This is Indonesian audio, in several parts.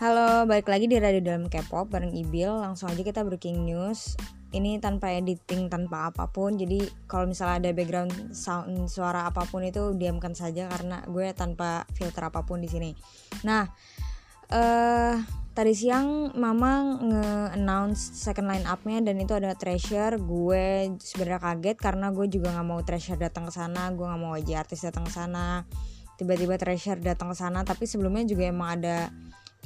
Halo, balik lagi di Radio Dalam K-pop bareng Ibil. Langsung aja kita breaking news. Ini tanpa editing, tanpa apa pun. Jadi kalau misalnya ada background sound suara apa pun itu diamkan saja karena gue tanpa filter apa pun di sini. Nah, eh uh, tadi siang mama nge-announce second line up-nya dan itu ada Treasure. Gue sebenarnya kaget karena gue juga nggak mau Treasure datang ke sana, gue nggak mau aja artis datang ke sana. Tiba-tiba Treasure datang ke sana, tapi sebelumnya juga emang ada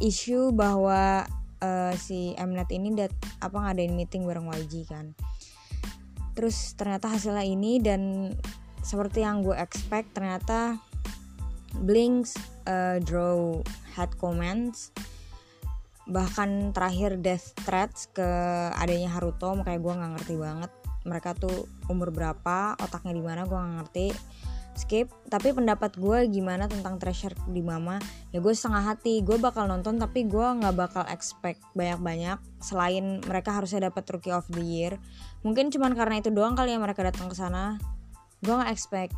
isu bahwa uh, si Mnet ini dat apa ngadain meeting bareng YG kan. Terus ternyata hasilnya ini dan seperti yang gue expect ternyata Blinks uh, draw head comments bahkan terakhir death threats ke adanya Haruto makanya gue nggak ngerti banget mereka tuh umur berapa otaknya di mana gue nggak ngerti skip. Tapi pendapat gue gimana tentang treasure di mama? Ya gue setengah hati. Gue bakal nonton tapi gue nggak bakal expect banyak-banyak selain mereka harusnya dapat rookie of the year. Mungkin cuman karena itu doang kali ya mereka datang ke sana. Gue nggak expect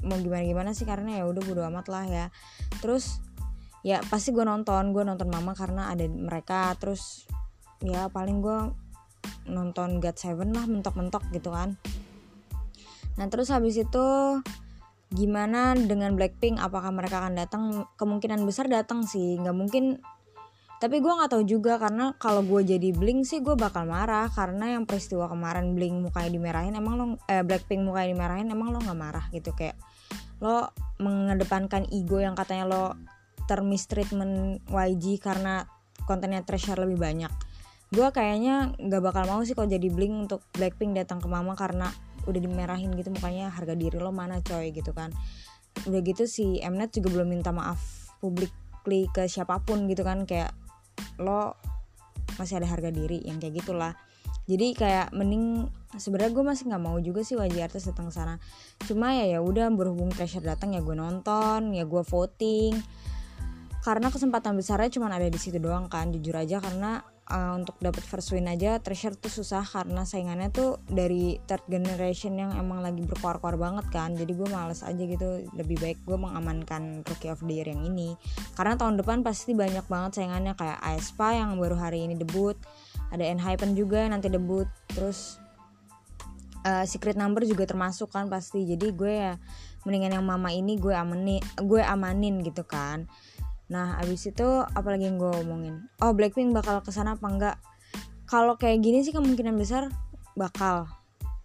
mau gimana gimana sih karena ya udah bodo amat lah ya. Terus ya pasti gue nonton. Gue nonton mama karena ada mereka. Terus ya paling gue nonton God Seven lah mentok-mentok gitu kan. Nah terus habis itu gimana dengan Blackpink? Apakah mereka akan datang? Kemungkinan besar datang sih nggak mungkin. Tapi gue nggak tahu juga karena kalau gue jadi Blink sih gue bakal marah karena yang peristiwa kemarin Blink mukanya dimerahin emang lo eh, Blackpink mukanya dimerahin emang lo nggak marah gitu? Kayak lo mengedepankan ego yang katanya lo termistreatment YG karena kontennya treasure lebih banyak. Gue kayaknya nggak bakal mau sih kalau jadi Blink untuk Blackpink datang ke Mama karena udah dimerahin gitu mukanya harga diri lo mana coy gitu kan. Udah gitu si Mnet juga belum minta maaf publikly ke siapa pun gitu kan kayak lo masih ada harga diri yang kayak gitulah. Jadi kayak mending sebenarnya gue masih nggak mau juga sih wajib artis datang sana. Cuma ya ya udah berhubung pressure datang ya gue nonton ya gue voting. Karena kesempatan besarnya cuma ada di situ doang kan jujur aja karena uh, untuk dapat first win aja treasure tuh susah karena saingannya tuh dari third generation yang emang lagi berkuar-kuar banget kan. Jadi gue males aja gitu lebih baik gue mengamankan rookie of the year yang ini. Karena tahun depan pasti banyak banget saingannya kayak aespa yang baru hari ini debut ada Enhypen juga nanti debut terus uh, secret number juga termasuk kan pasti. Jadi gue ya mendingan yang mama ini gue amanin gue amanin gitu kan Nah abis itu apalagi yang gue omongin? Oh Blackpink bakal ke sana apa enggak? Kalau kayak gini sih kemungkinan besar bakal.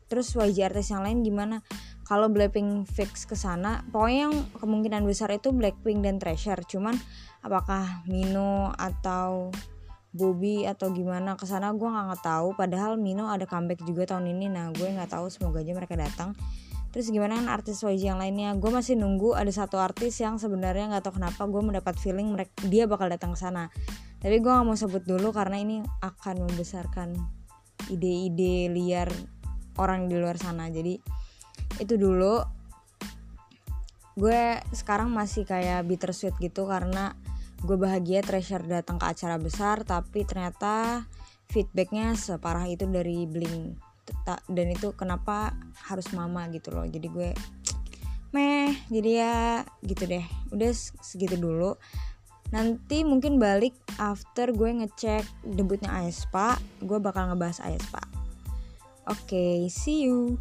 Terus YG artis yang lain gimana? Kalau Blackpink fix ke sana pokoknya yang kemungkinan besar itu Blackpink dan Treasure cuman apakah Mino atau Bobby atau gimana? Ke sana gue nggak tahu. Padahal Mino ada comeback juga tahun ini. Nah gue nggak tahu. Semoga aja mereka datang terus gimana kan artis YG yang lainnya? Gue masih nunggu ada satu artis yang sebenarnya nggak tahu kenapa gue mendapat feeling mereka dia bakal datang ke sana. Tapi gue nggak mau sebut dulu karena ini akan membesarkan ide-ide liar orang di luar sana. Jadi itu dulu. Gue sekarang masih kayak bittersweet gitu karena gue bahagia Treasure datang ke acara besar tapi ternyata feedbacknya separah itu dari Blink dan itu kenapa harus mama gitu loh. Jadi gue meh jadi ya gitu deh. Udah segitu dulu. Nanti mungkin balik after gue ngecek debutnya Aespa gue bakal ngebahas Aespa. Oke okay, see you